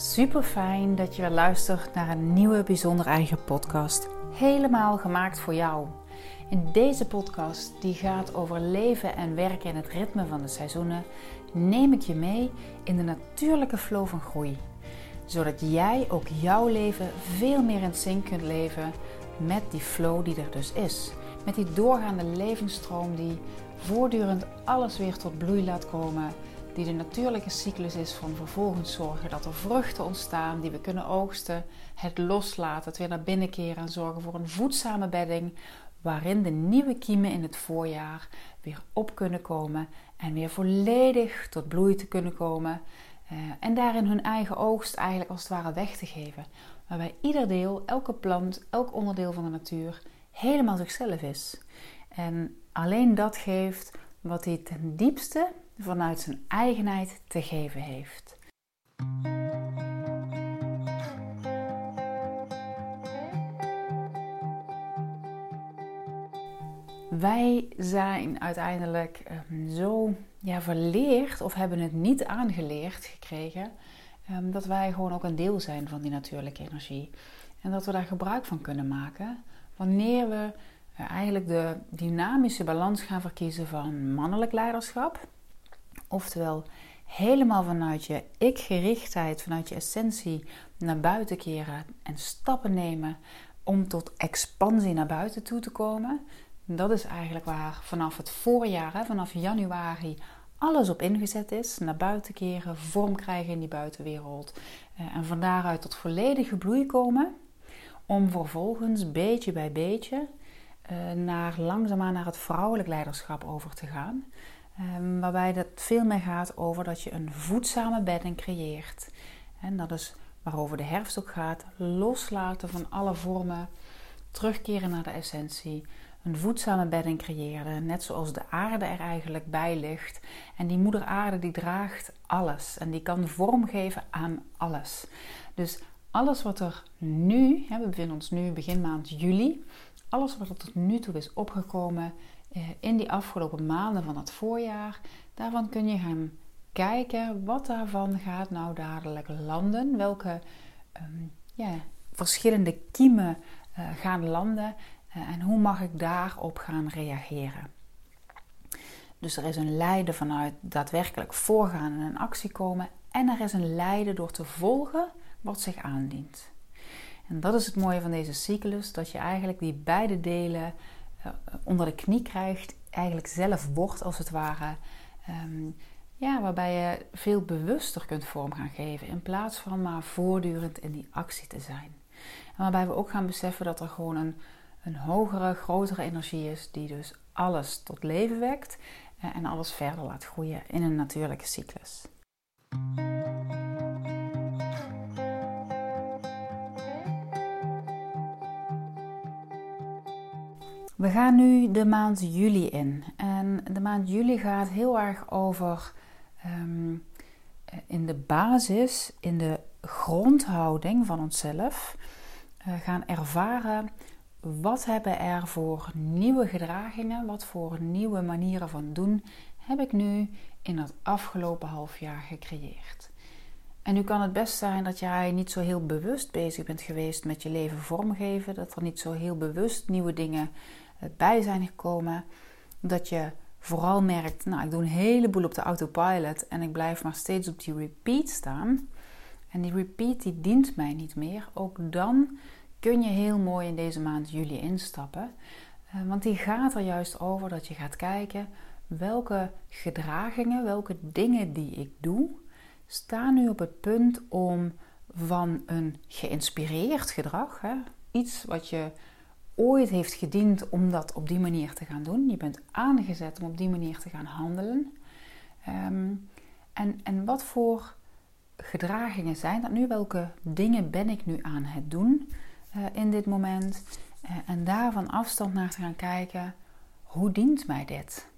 Super fijn dat je weer luistert naar een nieuwe bijzonder eigen podcast. Helemaal gemaakt voor jou. In deze podcast, die gaat over leven en werken in het ritme van de seizoenen, neem ik je mee in de natuurlijke flow van groei. Zodat jij ook jouw leven veel meer in zin kunt leven met die flow die er dus is. Met die doorgaande levensstroom die voortdurend alles weer tot bloei laat komen die de natuurlijke cyclus is van vervolgens zorgen dat er vruchten ontstaan die we kunnen oogsten, het loslaten, het weer naar binnen keren en zorgen voor een voedzame bedding waarin de nieuwe kiemen in het voorjaar weer op kunnen komen en weer volledig tot bloei te kunnen komen uh, en daarin hun eigen oogst eigenlijk als het ware weg te geven. Waarbij ieder deel, elke plant, elk onderdeel van de natuur helemaal zichzelf is. En alleen dat geeft wat hij ten diepste vanuit zijn eigenheid te geven heeft. Wij zijn uiteindelijk ehm, zo ja, verleerd of hebben het niet aangeleerd gekregen ehm, dat wij gewoon ook een deel zijn van die natuurlijke energie. En dat we daar gebruik van kunnen maken wanneer we eh, eigenlijk de dynamische balans gaan verkiezen van mannelijk leiderschap Oftewel, helemaal vanuit je ik-gerichtheid, vanuit je essentie naar buiten keren en stappen nemen om tot expansie naar buiten toe te komen. Dat is eigenlijk waar vanaf het voorjaar, vanaf januari, alles op ingezet is. Naar buiten keren, vorm krijgen in die buitenwereld. Eh, en van daaruit tot volledige bloei komen. Om vervolgens beetje bij beetje eh, naar, langzaamaan naar het vrouwelijk leiderschap over te gaan. Um, waarbij het veel meer gaat over dat je een voedzame bedding creëert. En dat is waarover de herfst ook gaat. Loslaten van alle vormen. Terugkeren naar de essentie. Een voedzame bedding creëren. Net zoals de aarde er eigenlijk bij ligt. En die moeder aarde die draagt alles. En die kan vorm geven aan alles. Dus alles wat er nu, we bevinden ons nu begin maand juli. Alles wat er tot nu toe is opgekomen in die afgelopen maanden van het voorjaar. Daarvan kun je gaan kijken wat daarvan gaat nou dadelijk landen. Welke ehm, verschillende kiemen uh, gaan landen uh, en hoe mag ik daarop gaan reageren. Dus er is een lijden vanuit daadwerkelijk voorgaan en in actie komen. En er is een lijden door te volgen wat zich aandient. En dat is het mooie van deze cyclus, dat je eigenlijk die beide delen eh, onder de knie krijgt, eigenlijk zelf wordt als het ware. Ehm, ja, waarbij je veel bewuster kunt vorm gaan geven in plaats van maar voortdurend in die actie te zijn. Waarbij we ook gaan beseffen dat er gewoon een, een hogere, grotere energie is die dus alles tot leven wekt eh, en alles verder laat groeien in een natuurlijke cyclus. We gaan nu de maand juli in. En de maand juli gaat heel erg over ehm, in de basis, in de grondhouding van onszelf, uh, gaan ervaren wat hebben er voor nieuwe gedragingen, wat voor nieuwe manieren van doen heb ik nu in het afgelopen half jaar gecreëerd. En nu kan het best zijn dat jij niet zo heel bewust bezig bent geweest met je leven vormgeven, dat er niet zo heel bewust nieuwe dingen bij zijn gekomen. Dat je vooral merkt, nou ik doe een heleboel op de autopilot en ik blijf maar steeds op die repeat staan. En die repeat die dient mij niet meer. Ook dan kun je heel mooi in deze maand juli instappen. Eh, want die gaat er juist over dat je gaat kijken welke gedragingen, welke dingen die ik doe, staan nu op het punt om van een geïnspireerd gedrag, hè, iets wat je ooit heeft gediend om dat op die manier te gaan doen. Je bent aangezet om op die manier te gaan handelen. Ehm, en, en wat voor gedragingen zijn dat nu? Welke dingen ben ik nu aan het doen uh, in dit moment? Uh, en daar van afstand naar te gaan kijken, hoe dient mij dit?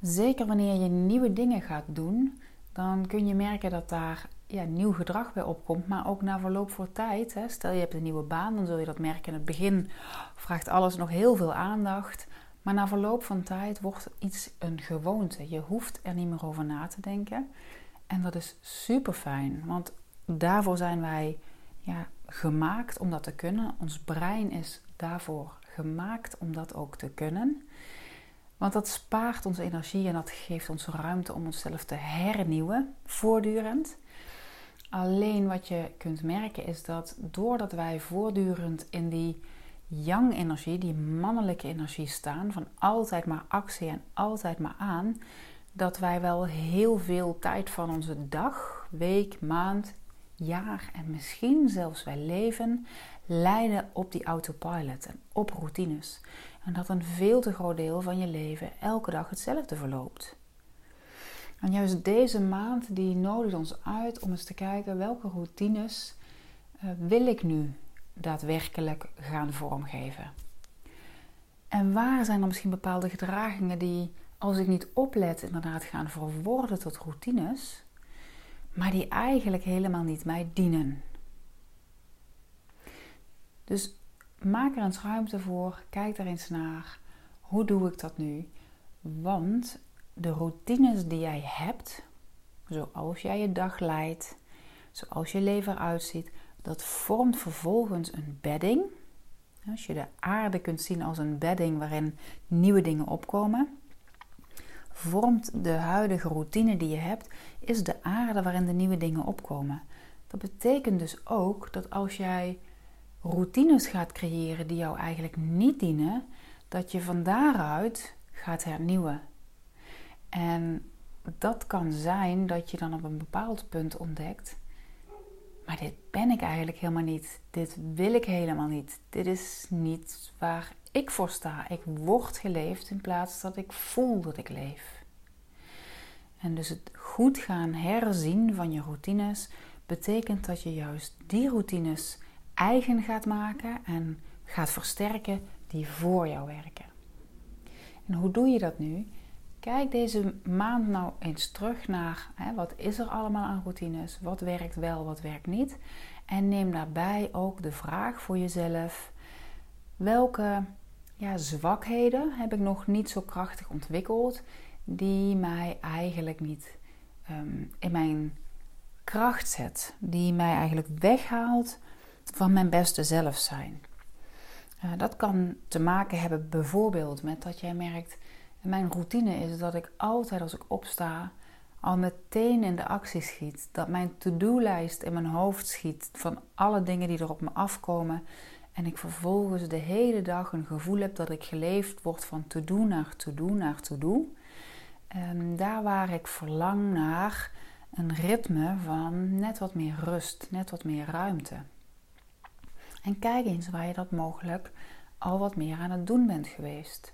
Zeker wanneer je nieuwe dingen gaat doen, dan kun je merken dat daar ja, nieuw gedrag bij opkomt, maar ook na verloop voor tijd. Hè. Stel je hebt een nieuwe baan, dan zul je dat merken. In het begin vraagt alles nog heel veel aandacht. Maar na verloop van tijd wordt iets een gewoonte. Je hoeft er niet meer over na te denken. En dat is super fijn, want daarvoor zijn wij ja, gemaakt om dat te kunnen. Ons brein is daarvoor gemaakt om dat ook te kunnen. Want dat spaart ons energie en dat geeft ons ruimte om onszelf te hernieuwen, voortdurend. Alleen wat je kunt merken is dat doordat wij voortdurend in die yang-energie, die mannelijke energie staan, van altijd maar actie en altijd maar aan, dat wij wel heel veel tijd van onze dag, week, maand, jaar en misschien zelfs wij leven leiden op die autopilot en op routines. En dat een veel te groot deel van je leven elke dag hetzelfde verloopt. En juist deze maand die nodigt ons uit om eens te kijken welke routines uh, wil ik nu daadwerkelijk gaan vormgeven. En waar zijn er misschien bepaalde gedragingen die, als ik niet oplet, inderdaad gaan verworden tot routines, maar die eigenlijk helemaal niet mij dienen. Dus maak er eens ruimte voor, kijk er eens naar. Hoe doe ik dat nu? Want de routines die jij hebt, zoals jij je dag leidt, zoals je leven eruit ziet, dat vormt vervolgens een bedding. Als je de aarde kunt zien als een bedding waarin nieuwe dingen opkomen, vormt de huidige routine die je hebt, is de aarde waarin de nieuwe dingen opkomen. Dat betekent dus ook dat als jij routines gaat creëren die jou eigenlijk niet dienen, dat je van daaruit gaat hernieuwen. En dat kan zijn dat je dan op een bepaald punt ontdekt maar dit ben ik eigenlijk helemaal niet. Dit wil ik helemaal niet. Dit is niet waar ik voor sta. Ik word geleefd in plaats dat ik voel dat ik leef. En dus het goed gaan herzien van je routines betekent dat je juist die routines eigen gaat maken en gaat versterken die voor jou werken. En hoe doe je dat nu? Kijk deze maand nou eens terug naar hè, wat is er allemaal aan routines, wat werkt wel, wat werkt niet. En neem daarbij ook de vraag voor jezelf: welke ja, zwakheden heb ik nog niet zo krachtig ontwikkeld, die mij eigenlijk niet ehm, in mijn kracht zet, die mij eigenlijk weghaalt van mijn beste zelf zijn. Dat kan te maken hebben bijvoorbeeld met dat jij merkt en mijn routine is dat ik altijd als ik opsta al meteen in de actie schiet. Dat mijn to-do-lijst in mijn hoofd schiet van alle dingen die er op me afkomen. En ik vervolgens de hele dag een gevoel heb dat ik geleefd word van to-do naar to-do naar to-do. Um, daar waar ik verlang naar een ritme van net wat meer rust, net wat meer ruimte. En kijk eens waar je dat mogelijk al wat meer aan het doen bent geweest.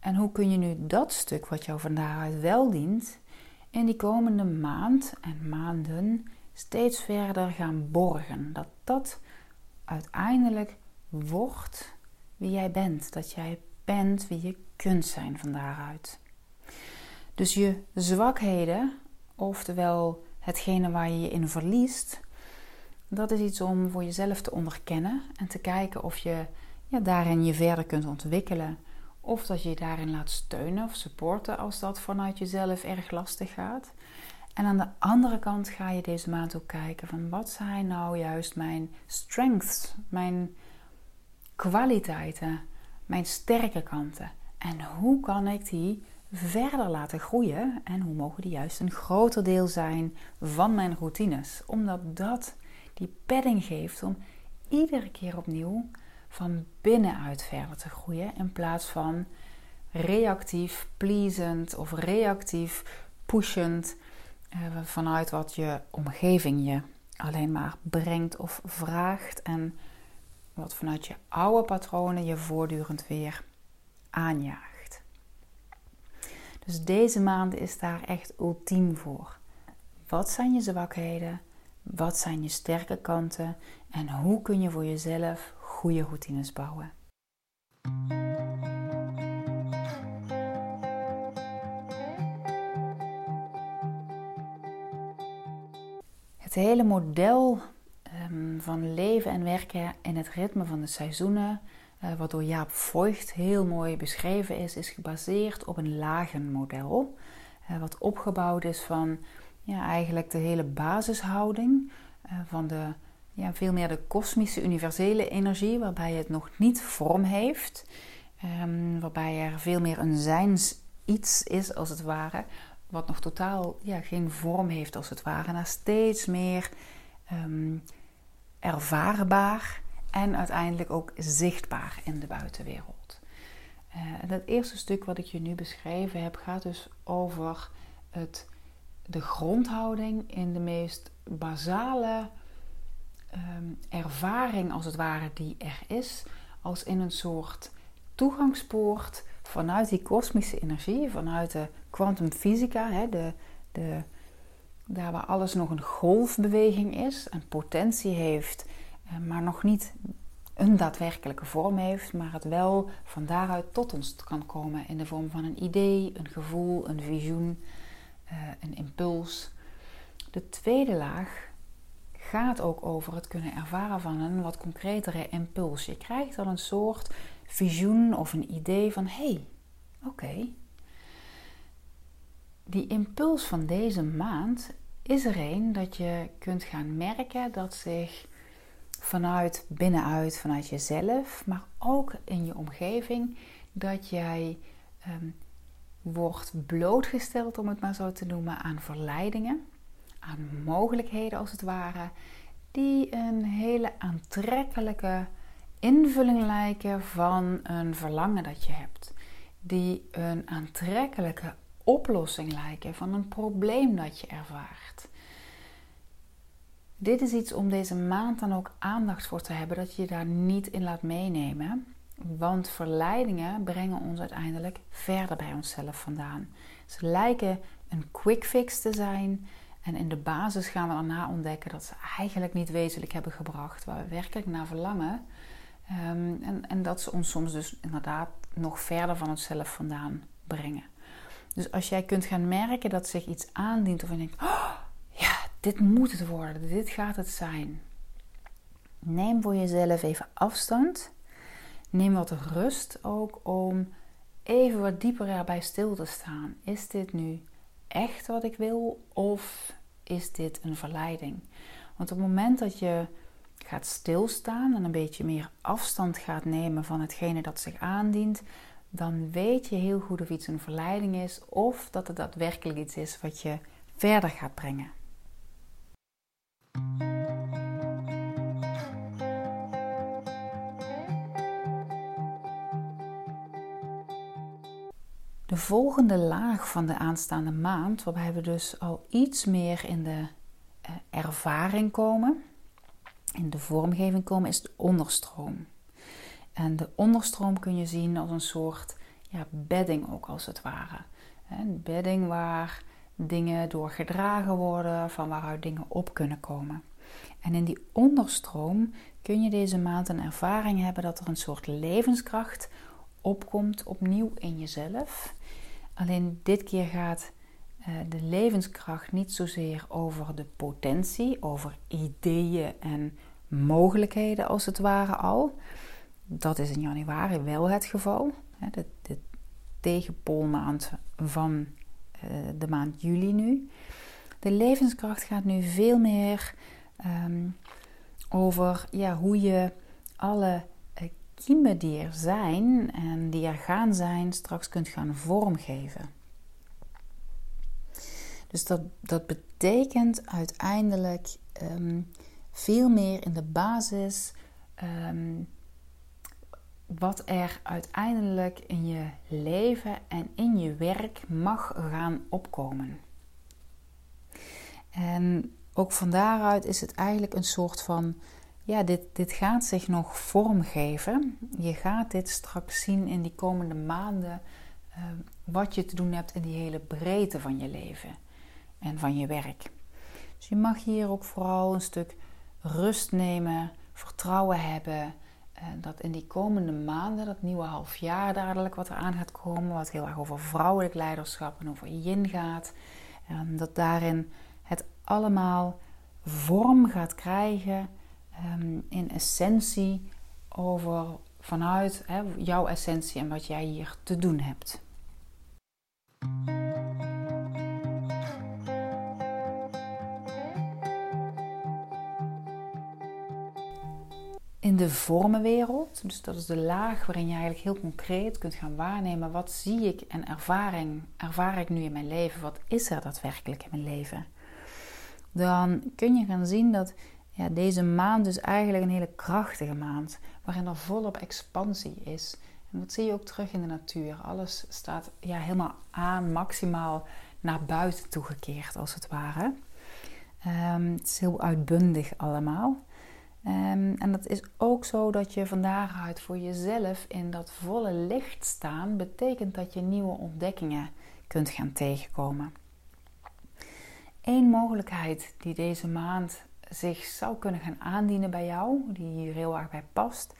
En hoe kun je nu dat stuk wat jou van daaruit wel dient, in die komende maand en maanden steeds verder gaan borgen? Dat dat uiteindelijk wordt wie jij bent. Dat jij bent wie je kunt zijn van daaruit. Dus je zwakheden, oftewel hetgene waar je je in verliest, dat is iets om voor jezelf te onderkennen en te kijken of je ja, daarin je verder kunt ontwikkelen of dat je je daarin laat steunen of supporten als dat vanuit jezelf erg lastig gaat. En aan de andere kant ga je deze maand ook kijken van wat zijn nou juist mijn strengths, mijn kwaliteiten, mijn sterke kanten. En hoe kan ik die verder laten groeien en hoe mogen die juist een groter deel zijn van mijn routines. Omdat dat die padding geeft om iedere keer opnieuw van binnenuit verder te groeien in plaats van reactief pleasend of reactief pushend eh, vanuit wat je omgeving je alleen maar brengt of vraagt en wat vanuit je oude patronen je voortdurend weer aanjaagt. Dus deze maand is daar echt ultiem voor. Wat zijn je zwakheden? Wat zijn je sterke kanten? En hoe kun je voor jezelf goede routines bouwen. Het hele model ehm, van leven en werken in het ritme van de seizoenen, uh, wat door Jaap Voigt heel mooi beschreven is, is gebaseerd op een lagenmodel. Uh, wat opgebouwd is van ja, eigenlijk de hele basishouding uh, van de, ja, veel meer de kosmische universele energie, waarbij het nog niet vorm heeft, um, waarbij er veel meer een zijns iets is als het ware, wat nog totaal ja, geen vorm heeft als het ware, naar steeds meer um, ervaarbaar en uiteindelijk ook zichtbaar in de buitenwereld. Uh, het eerste stuk wat ik je nu beschreven heb gaat dus over het, de grondhouding in de meest basale um, ervaring als het ware die er is, als in een soort toegangspoort vanuit die kosmische energie, vanuit de kwantumfysica, de, de, daar waar alles nog een golfbeweging is, een potentie heeft, eh, maar nog niet een daadwerkelijke vorm heeft, maar het wel van daaruit tot ons kan komen in de vorm van een idee, een gevoel, een visioen, eh, een impuls. De tweede laag gaat ook over het kunnen ervaren van een wat concretere impuls. Je krijgt dan een soort visioen of een idee van: hé, hey, oké. Die impuls van deze maand is er een dat je kunt gaan merken dat zich vanuit binnenuit, vanuit jezelf, maar ook in je omgeving, dat jij um, wordt blootgesteld, om het maar zo te noemen, aan verleidingen, aan mogelijkheden als het ware, die een hele aantrekkelijke invulling lijken van een verlangen dat je hebt. Die een aantrekkelijke oplossing lijken van een probleem dat je ervaart. Dit is iets om deze maand dan ook aandacht voor te hebben, dat je je daar niet in laat meenemen. Want verleidingen brengen ons uiteindelijk verder bij onszelf vandaan. Ze lijken een quick fix te zijn. En in de basis gaan we daarna ontdekken dat ze eigenlijk niet wezenlijk hebben gebracht waar we werkelijk naar verlangen. Ehm, en, en dat ze ons soms dus inderdaad nog verder van onszelf vandaan brengen. Dus als jij kunt gaan merken dat zich iets aandient of je denkt, oh, ja, dit moet het worden, dit gaat het zijn. Neem voor jezelf even afstand. Neem wat rust ook om even wat dieper erbij stil te staan. Is dit nu echt wat ik wil of is dit een verleiding? Want op het moment dat je gaat stilstaan en een beetje meer afstand gaat nemen van hetgene dat zich aandient, dan weet je heel goed of iets een verleiding is of dat het daadwerkelijk iets is wat je verder gaat brengen. Volgende laag van de aanstaande maand, waarbij we dus al iets meer in de eh, ervaring komen, in de vormgeving komen, is de onderstroom. En de onderstroom kun je zien als een soort ja, bedding ook als het ware. Een bedding waar dingen door gedragen worden, van waaruit dingen op kunnen komen. En in die onderstroom kun je deze maand een ervaring hebben dat er een soort levenskracht opkomt opnieuw in jezelf. Alleen dit keer gaat uh, de levenskracht niet zozeer over de potentie, over ideeën en mogelijkheden als het ware al. Dat is in januari wel het geval. De, de tegenpoolmaand van uh, de maand juli nu. De levenskracht gaat nu veel meer um, over ja, hoe je alle kiemen die er zijn en die er gaan zijn, straks kunt gaan vormgeven. Dus dat, dat betekent uiteindelijk um, veel meer in de basis um, wat er uiteindelijk in je leven en in je werk mag gaan opkomen. En ook van daaruit is het eigenlijk een soort van, ja, dit, dit gaat zich nog vormgeven. Je gaat dit straks zien in die komende maanden, uh, wat je te doen hebt in die hele breedte van je leven en van je werk. Dus je mag hier ook vooral een stuk rust nemen, vertrouwen hebben. Eh, dat in die komende maanden, dat nieuwe half jaar dadelijk wat er aan gaat komen, wat heel erg over vrouwelijk leiderschap en over yin gaat, dat daarin het allemaal vorm gaat krijgen Ehm, in essentie over vanuit hè, jouw essentie en wat jij hier te doen hebt. in de vormenwereld. Dus dat is de laag waarin je eigenlijk heel concreet kunt gaan waarnemen. Wat zie ik en ervaring, ervaar ik nu in mijn leven? Wat is er daadwerkelijk in mijn leven? Dan kun je gaan zien dat ja, deze maand dus eigenlijk een hele krachtige maand. Waarin er volop expansie is. En dat zie je ook terug in de natuur. Alles staat ja, helemaal aan, maximaal naar buiten toegekeerd als het ware. Um, het is heel uitbundig allemaal. Um, en dat is ook zo dat je van daaruit voor jezelf in dat volle licht staan, betekent dat je nieuwe ontdekkingen kunt gaan tegenkomen. Eén mogelijkheid die deze maand zich zou kunnen gaan aandienen bij jou, die hier heel erg bij past,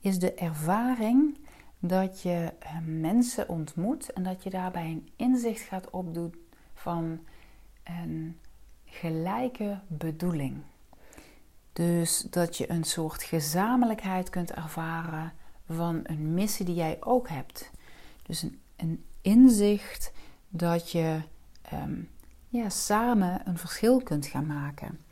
is de ervaring dat je eh, mensen ontmoet en dat je daarbij een inzicht gaat opdoen van een gelijke bedoeling. Dus dat je een soort gezamenlijkheid kunt ervaren van een missie die jij ook hebt. Dus een, een inzicht dat je ehm, ja, samen een verschil kunt gaan maken.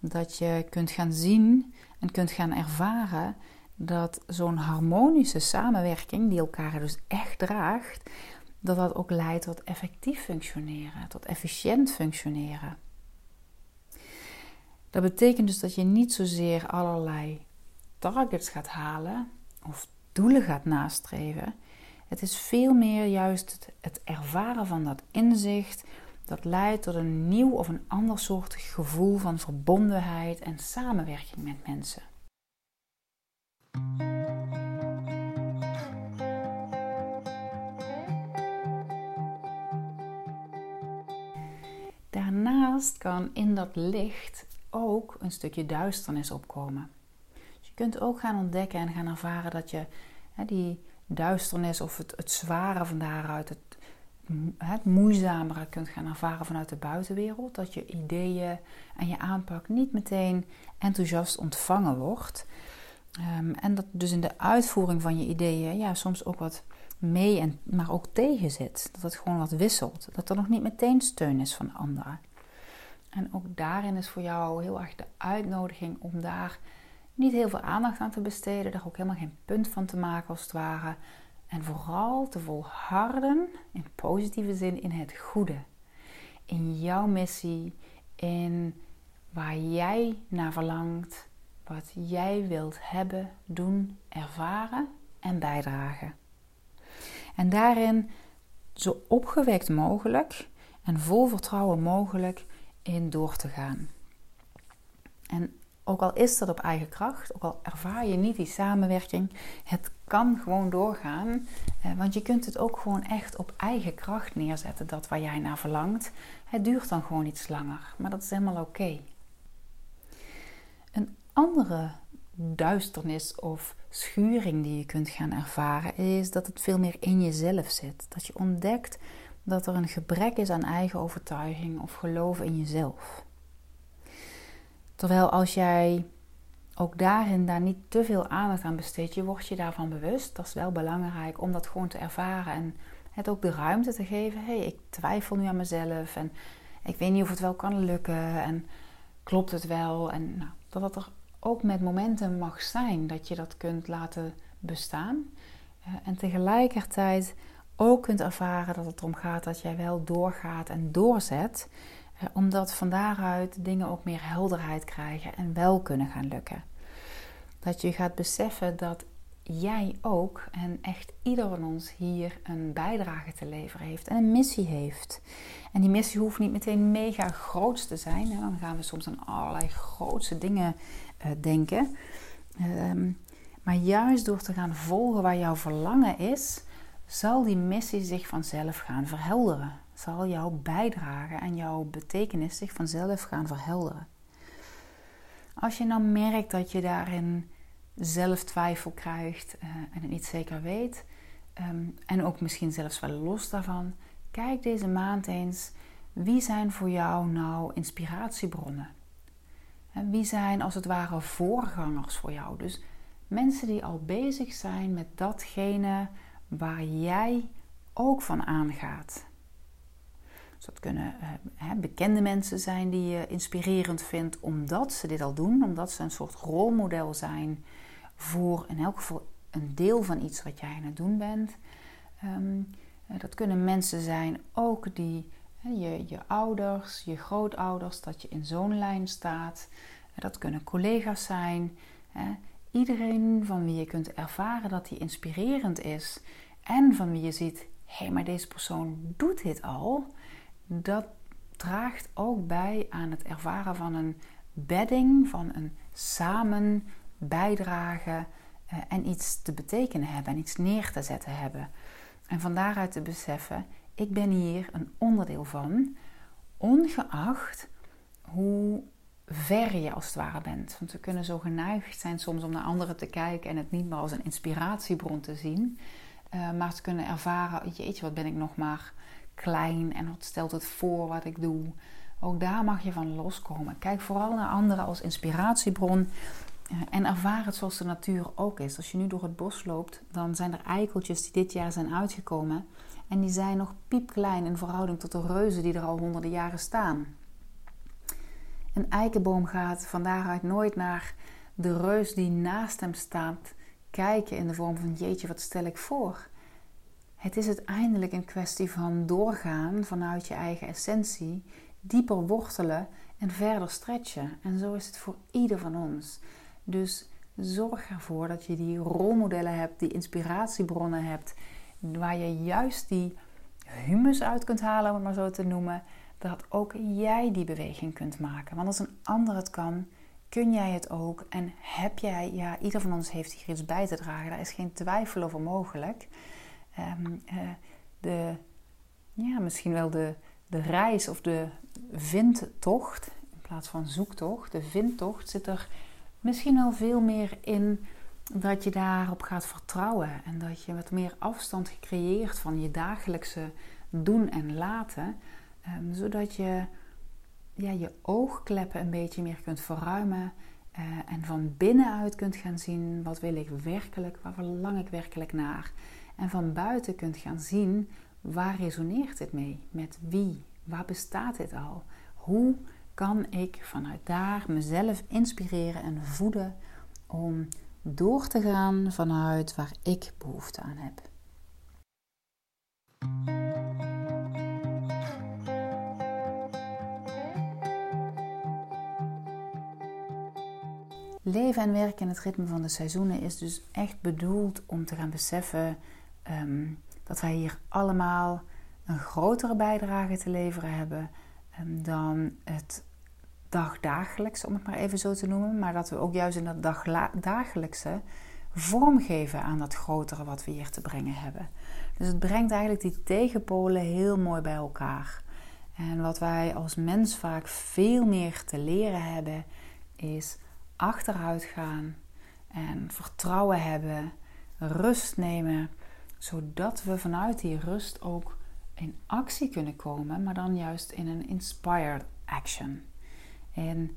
Dat je kunt gaan zien en kunt gaan ervaren dat zo'n harmonische samenwerking, die elkaar dus echt draagt, dat dat ook leidt tot effectief functioneren, tot efficiënt functioneren. Dat betekent dus dat je niet zozeer allerlei targets gaat halen of doelen gaat nastreven. Het is veel meer juist het ervaren van dat inzicht dat leidt tot een nieuw of een ander soort gevoel van verbondenheid en samenwerking met mensen. Daarnaast kan in dat licht ook een stukje duisternis opkomen. Dus je kunt ook gaan ontdekken en gaan ervaren dat je hè, die duisternis of het, het zware van daaruit, het, het moeizamere kunt gaan ervaren vanuit de buitenwereld. Dat je ideeën en je aanpak niet meteen enthousiast ontvangen wordt. Ehm, en dat dus in de uitvoering van je ideeën ja, soms ook wat mee, en, maar ook tegen zit. Dat het gewoon wat wisselt. Dat er nog niet meteen steun is van anderen. En ook daarin is voor jou heel erg de uitnodiging om daar niet heel veel aandacht aan te besteden, daar ook helemaal geen punt van te maken als het ware. En vooral te volharden, in positieve zin, in het goede. In jouw missie, in waar jij naar verlangt, wat jij wilt hebben, doen, ervaren en bijdragen. En daarin zo opgewekt mogelijk en vol vertrouwen mogelijk in door te gaan. En ook al is dat op eigen kracht, ook al ervaar je niet die samenwerking, het kan gewoon doorgaan. Eh, want je kunt het ook gewoon echt op eigen kracht neerzetten, dat waar jij naar verlangt. Het duurt dan gewoon iets langer, maar dat is helemaal oké. Een andere duisternis of schuring die je kunt gaan ervaren, is dat het veel meer in jezelf zit. Dat je ontdekt dat er een gebrek is aan eigen overtuiging of geloof in jezelf. Terwijl als jij ook daarin daar niet te veel aandacht aan besteedt, je wordt je daarvan bewust. Dat is wel belangrijk om dat gewoon te ervaren en het ook de ruimte te geven. Hey, ik twijfel nu aan mezelf en ik weet niet of het wel kan lukken en klopt het wel. En nou, dat het er ook met momenten mag zijn dat je dat kunt laten bestaan. Uh, en tegelijkertijd ook kunt ervaren dat het erom gaat dat jij wel doorgaat en doorzet. Eh, omdat van daaruit dingen ook meer helderheid krijgen en wel kunnen gaan lukken. Dat je gaat beseffen dat jij ook en echt ieder van ons hier een bijdrage te leveren heeft en een missie heeft. En die missie hoeft niet meteen mega groot te zijn. Dan gaan we soms aan allerlei grootse dingen uh, denken. Um, maar juist door te gaan volgen waar jouw verlangen is, zal die missie zich vanzelf gaan verhelderen. Zal jouw bijdrage en jouw betekenis zich vanzelf gaan verhelderen. Als je nou merkt dat je daarin zelf twijfel krijgt uh, en het niet zeker weet, ehm, en ook misschien zelfs wel los daarvan, kijk deze maand eens wie zijn voor jou nou inspiratiebronnen. En wie zijn als het ware voorgangers voor jou? Dus mensen die al bezig zijn met datgene waar jij ook van aangaat. Dus dat kunnen uh, bekende mensen zijn die je inspirerend vindt omdat ze dit al doen, omdat ze een soort rolmodel zijn voor in elk geval een deel van iets wat jij aan het doen bent. Ehm, dat kunnen mensen zijn ook die je, je ouders, je grootouders, dat je in zo'n lijn staat. Dat kunnen collega's zijn. Iedereen van wie je kunt ervaren dat hij inspirerend is en van wie je ziet, hé, hey, maar deze persoon doet dit al, dat draagt ook bij aan het ervaren van een bedding, van een samen bijdragen eh, en iets te betekenen hebben en iets neer te zetten hebben. En van daaruit te beseffen, ik ben hier een onderdeel van, ongeacht hoe ver je als het ware bent. Want we kunnen zo geneigd zijn soms om naar anderen te kijken en het niet meer als een inspiratiebron te zien. Uh, maar te kunnen ervaren, jeetje, wat ben ik nog maar klein en wat stelt het voor wat ik doe. Ook daar mag je van loskomen. Kijk vooral naar anderen als inspiratiebron uh, en ervaar het zoals de natuur ook is. Als je nu door het bos loopt, dan zijn er eikeltjes die dit jaar zijn uitgekomen. En die zijn nog piepklein in verhouding tot de reuzen die er al honderden jaren staan. Een eikenboom gaat van daaruit nooit naar de reus die naast hem staat kijken in de vorm van jeetje, wat stel ik voor? Het is uiteindelijk een kwestie van doorgaan vanuit je eigen essentie, dieper wortelen en verder stretchen. En zo is het voor ieder van ons. Dus zorg ervoor dat je die rolmodellen hebt, die inspiratiebronnen hebt, waar je juist die humus uit kunt halen, om het maar zo te noemen, dat ook jij die beweging kunt maken. Want als een ander het kan, kun jij het ook. En heb jij, ja, ieder van ons heeft hier iets bij te dragen. Daar is geen twijfel over mogelijk. Eh, de, ja, misschien wel de, de reis of de vindtocht, in plaats van zoektocht, de vindtocht zit er misschien wel veel meer in dat je daarop gaat vertrouwen. En dat je wat meer afstand gecreëerd van je dagelijkse doen en laten. Ehm, zodat je ja, je oogkleppen een beetje meer kunt verruimen. Uh, en van binnenuit kunt gaan zien wat wil ik werkelijk, waar verlang ik werkelijk naar. En van buiten kunt gaan zien waar resoneert dit mee, met wie, waar bestaat dit al. Hoe kan ik vanuit daar mezelf inspireren en voeden om door te gaan vanuit waar ik behoefte aan heb. Leven en werken in het ritme van de seizoenen is dus echt bedoeld om te gaan beseffen ehm, dat wij hier allemaal een grotere bijdrage te leveren hebben um, dan het dagdagelijkse, om het maar even zo te noemen. Maar dat we ook juist in dat dagdagelijkse vorm geven aan dat grotere wat we hier te brengen hebben. Dus het brengt eigenlijk die tegenpolen heel mooi bij elkaar. En wat wij als mens vaak veel meer te leren hebben, is achteruit gaan en vertrouwen hebben, rust nemen, zodat we vanuit die rust ook in actie kunnen komen, maar dan juist in een inspired action. En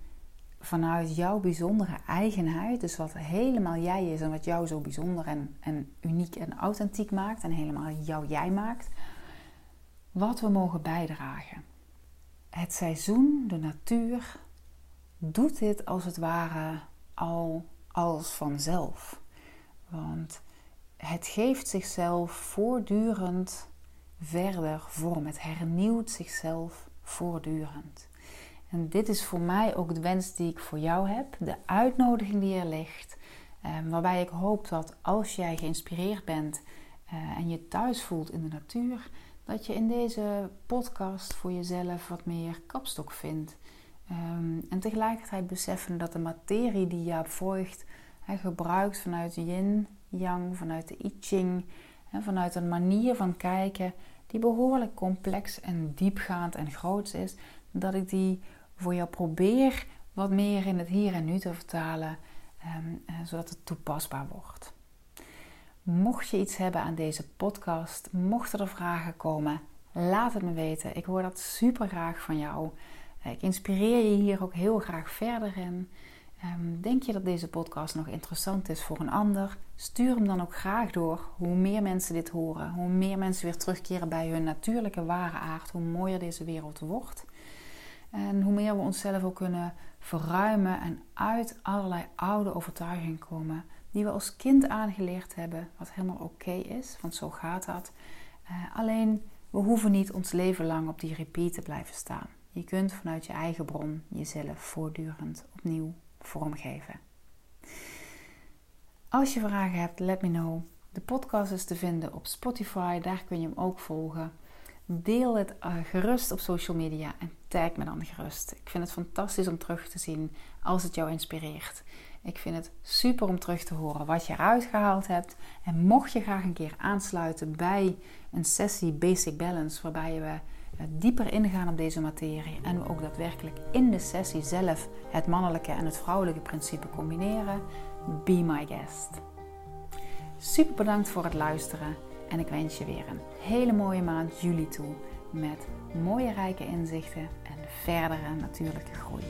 vanuit jouw bijzondere eigenheid, dus wat helemaal jij is en wat jou zo bijzonder en, en uniek en authentiek maakt en helemaal jou jij maakt, wat we mogen bijdragen. Het seizoen, de natuur, doet dit als het ware al als vanzelf. Want het geeft zichzelf voortdurend verder vorm. Het hernieuwt zichzelf voortdurend. En dit is voor mij ook de wens die ik voor jou heb, de uitnodiging die er ligt. Ehm, waarbij ik hoop dat als jij geïnspireerd bent eh, en je thuis voelt in de natuur, dat je in deze podcast voor jezelf wat meer kapstok vindt. Ehm, en tegelijkertijd beseffen dat de materie die je volgt, gebruikt vanuit yin, yang, vanuit de I Ching, vanuit een manier van kijken die behoorlijk complex en diepgaand en groot is, dat ik die voor jou probeer wat meer in het hier en nu te vertalen, ehm, eh, zodat het toepasbaar wordt. Mocht je iets hebben aan deze podcast, mochten er vragen komen, laat het me weten. Ik hoor dat super graag van jou. Ik inspireer je hier ook heel graag verder in. Ehm, denk je dat deze podcast nog interessant is voor een ander? Stuur hem dan ook graag door. Hoe meer mensen dit horen, hoe meer mensen weer terugkeren bij hun natuurlijke ware aard, hoe mooier deze wereld wordt. En hoe meer we onszelf ook kunnen verruimen en uit allerlei oude overtuigingen komen, die we als kind aangeleerd hebben, wat helemaal oké is, want zo gaat dat. Uh, alleen we hoeven niet ons leven lang op die repeat te blijven staan. Je kunt vanuit je eigen bron jezelf voortdurend opnieuw vormgeven. Als je vragen hebt, let me know. De podcast is te vinden op Spotify, daar kun je hem ook volgen. Deel het uh, gerust op social media en tag me dan gerust. Ik vind het fantastisch om terug te zien als het jou inspireert. Ik vind het super om terug te horen wat je eruit gehaald hebt. En mocht je graag een keer aansluiten bij een sessie Basic Balance, waarbij we eh, dieper ingaan op deze materie en we ook daadwerkelijk in de sessie zelf het mannelijke en het vrouwelijke principe combineren, be my guest. Super bedankt voor het luisteren en ik wens je weer een hele mooie maand juli toe met mooie rijke inzichten en verdere natuurlijke groei.